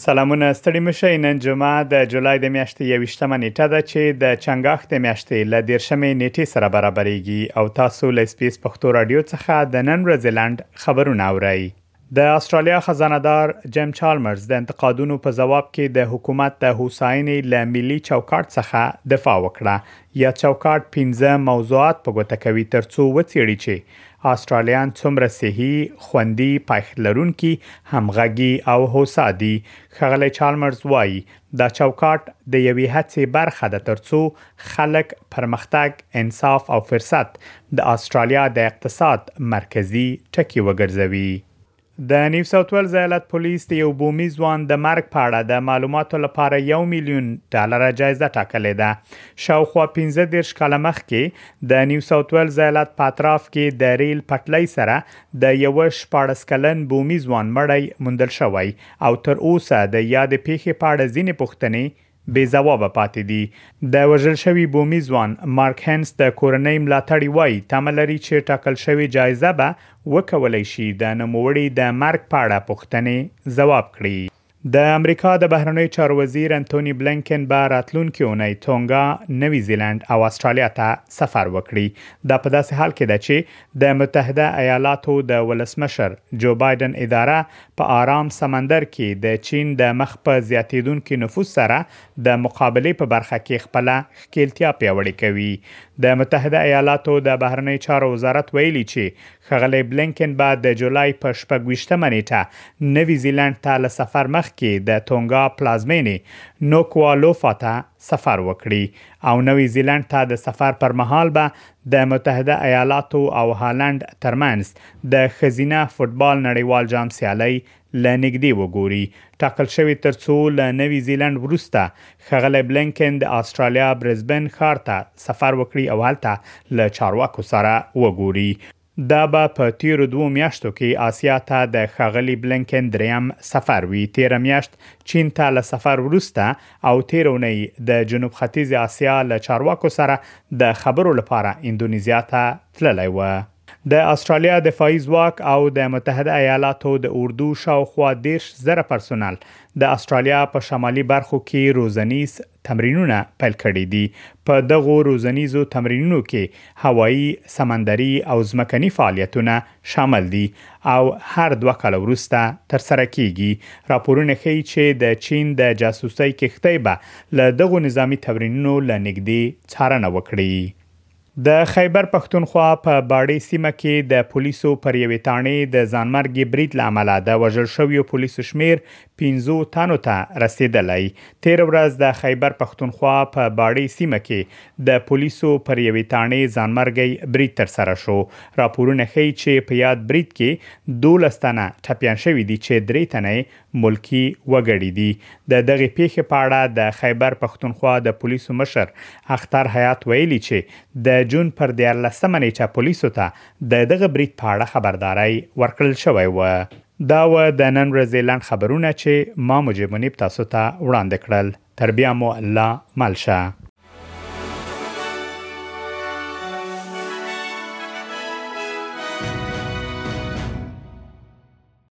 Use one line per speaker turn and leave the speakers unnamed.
سلامونه ستړي مشه نن جمعه د جولای د میاشتې 21مه نیټه ده چې د چنګاښ د میاشتې ل 13مې نیټه سره برابرېږي او تاسو له سپیس پښتو رادیو څخه د نن ورځې لاند خبرونه اورئ د استرالیا خزانه دار جیم چالمرز د انتقادونو په جواب کې د حکومت د هوساینې له ملي چوکاټ څخه دفاع وکړه یا چوکاټ 15 موضوعات په ګوته کوي ترڅو وڅېړي چې استرالیان څومره صحي، خوندي، پایښت لرونکي، همغږي او هوسا دي. ښاغلی چالمرز وایي، دا چوکاټ د یوې هڅې برخه ده ترڅو خلک، پرمختګ، انصاف او فرصت د اسټرالیا د اقتصاد مرکزي ټکي وګرځوي. د نیو ساوت ویلز ایالت پولیس د یو بومي ځوان د مرګ په اړه د معلوماتو لپاره یو میلیون ډالره جایزه ټاکلې ده. شاوخوا پنځه دېرش کاله مخکې د نیو ساوت ویلز ایالت په اطراف کې د ریل پټلۍ سره د یوه شپاړس کلن بومي ځوان مړی موندل شوی او تر اوسه د یادې پېښې په اړه ځینې پوښتنې بې ځوابه پاتې دي. د وژل شوي بومي ځوان مارک هنس د کورنۍ ملاتړي وايي، تمه لري چې ټاکل شوې جایزه به وکولی شي د نوموړي د مرګ په اړه پوښتنې ځواب کړي. د امریکا د بهرنیو چارو وزیر انتوني بلېنکن به راتلونکې اونۍ تونګا، نوي زیلنډ او اسټرالیا ته سفر وکړي. دا په داسې حال کې ده چې د متحده ایالاتو د ولسمشر جو بایډن اداره په آرام سمندر کې د چین د مخ په زیاتېدونکي نفوذ سره د مقابلې په برخه کې خپله ښکېلتیا پیاوړې کوي. د متحده ایالاتو د بهرنیو چارو وزارت ویلي چې ښاغلی بلېنکن به د جولای په شپږ ویشت مه نېټه نوي زیلنډ ته له سفر مخکې د تونګا پلازمېنې نوکوالوفا ته سفر وکړي او نوي زیلنډ ته د سفر پر مهال به د متحده ایالاتو او هالنډ ترمنځ د ښځینه فوټبال نړیوال جام سیالۍ له نږدې وګوري. ټاکل شوې ترڅو له نوي زیلنډ وروسته ښاغلی بلېنکن د اسټرالیا برزبن ښار ته سفر وکړي او هلته له چارواکو سره وګوري. دا به په تېرو دوو میاشتو کې اسیا ته د ښاغلي بلېنکن درېیم سفر وي. تېره میاشت چین ته له سفر وروسته او تېره اونۍ د جنوب ختیځې اسیا له چارواکو سره د خبرو لپاره اندونیزیا ته تللی و. د اسټرالیا دفاعي ځواک او د متحده ایالاتو د اردو شاوخوا دېرش زره پرسونل د اسټرالیا په شمالي برخو کې روزنیز، تمرینونه پیل کړي دي. په دغو روزنیزو تمرینونو کې هوایي، سمندري او ځمکني فعالیتونه شامل دي او هر دوه کاله وروسته ترسره کېږي. راپورونه ښيي چې د چین د جاسوسۍ کښتۍ به له دغو نظامي تمرینونو له نږدې څارنه وکړي. د خیبر پښتونخوا په باړې سیمه کې د پولیسو پر یوې تاڼې د ځانمرګي برید له امله د وژل شویو پولیسو شمېر پنځو تنو ته رسېدلی. تېره ورځ د خیبر پښتونخوا په باړې سیمه کې د پولیسو پر یوې تاڼې ځانمرګی برید ترسره شو. راپورونه ښيي چې په یاد برید کې دوولس تنه ټپیان شوي دي چې درې تنه یې ملکي وګړي دي. د دغې پېښې په اړه د خیبر پښتونخوا د پولیسو مشر اختر حیات ویلي چې د جون پر دیارلس مه نېټه پولیسو ته د دغه برید په اړه خبرداری ورکړل شوی و. دا وه د نن ورځې لنډ خبرونه چې ما مجیب منیب تاسو ته وړاندې کړل. تر بیا مو الله مل شه.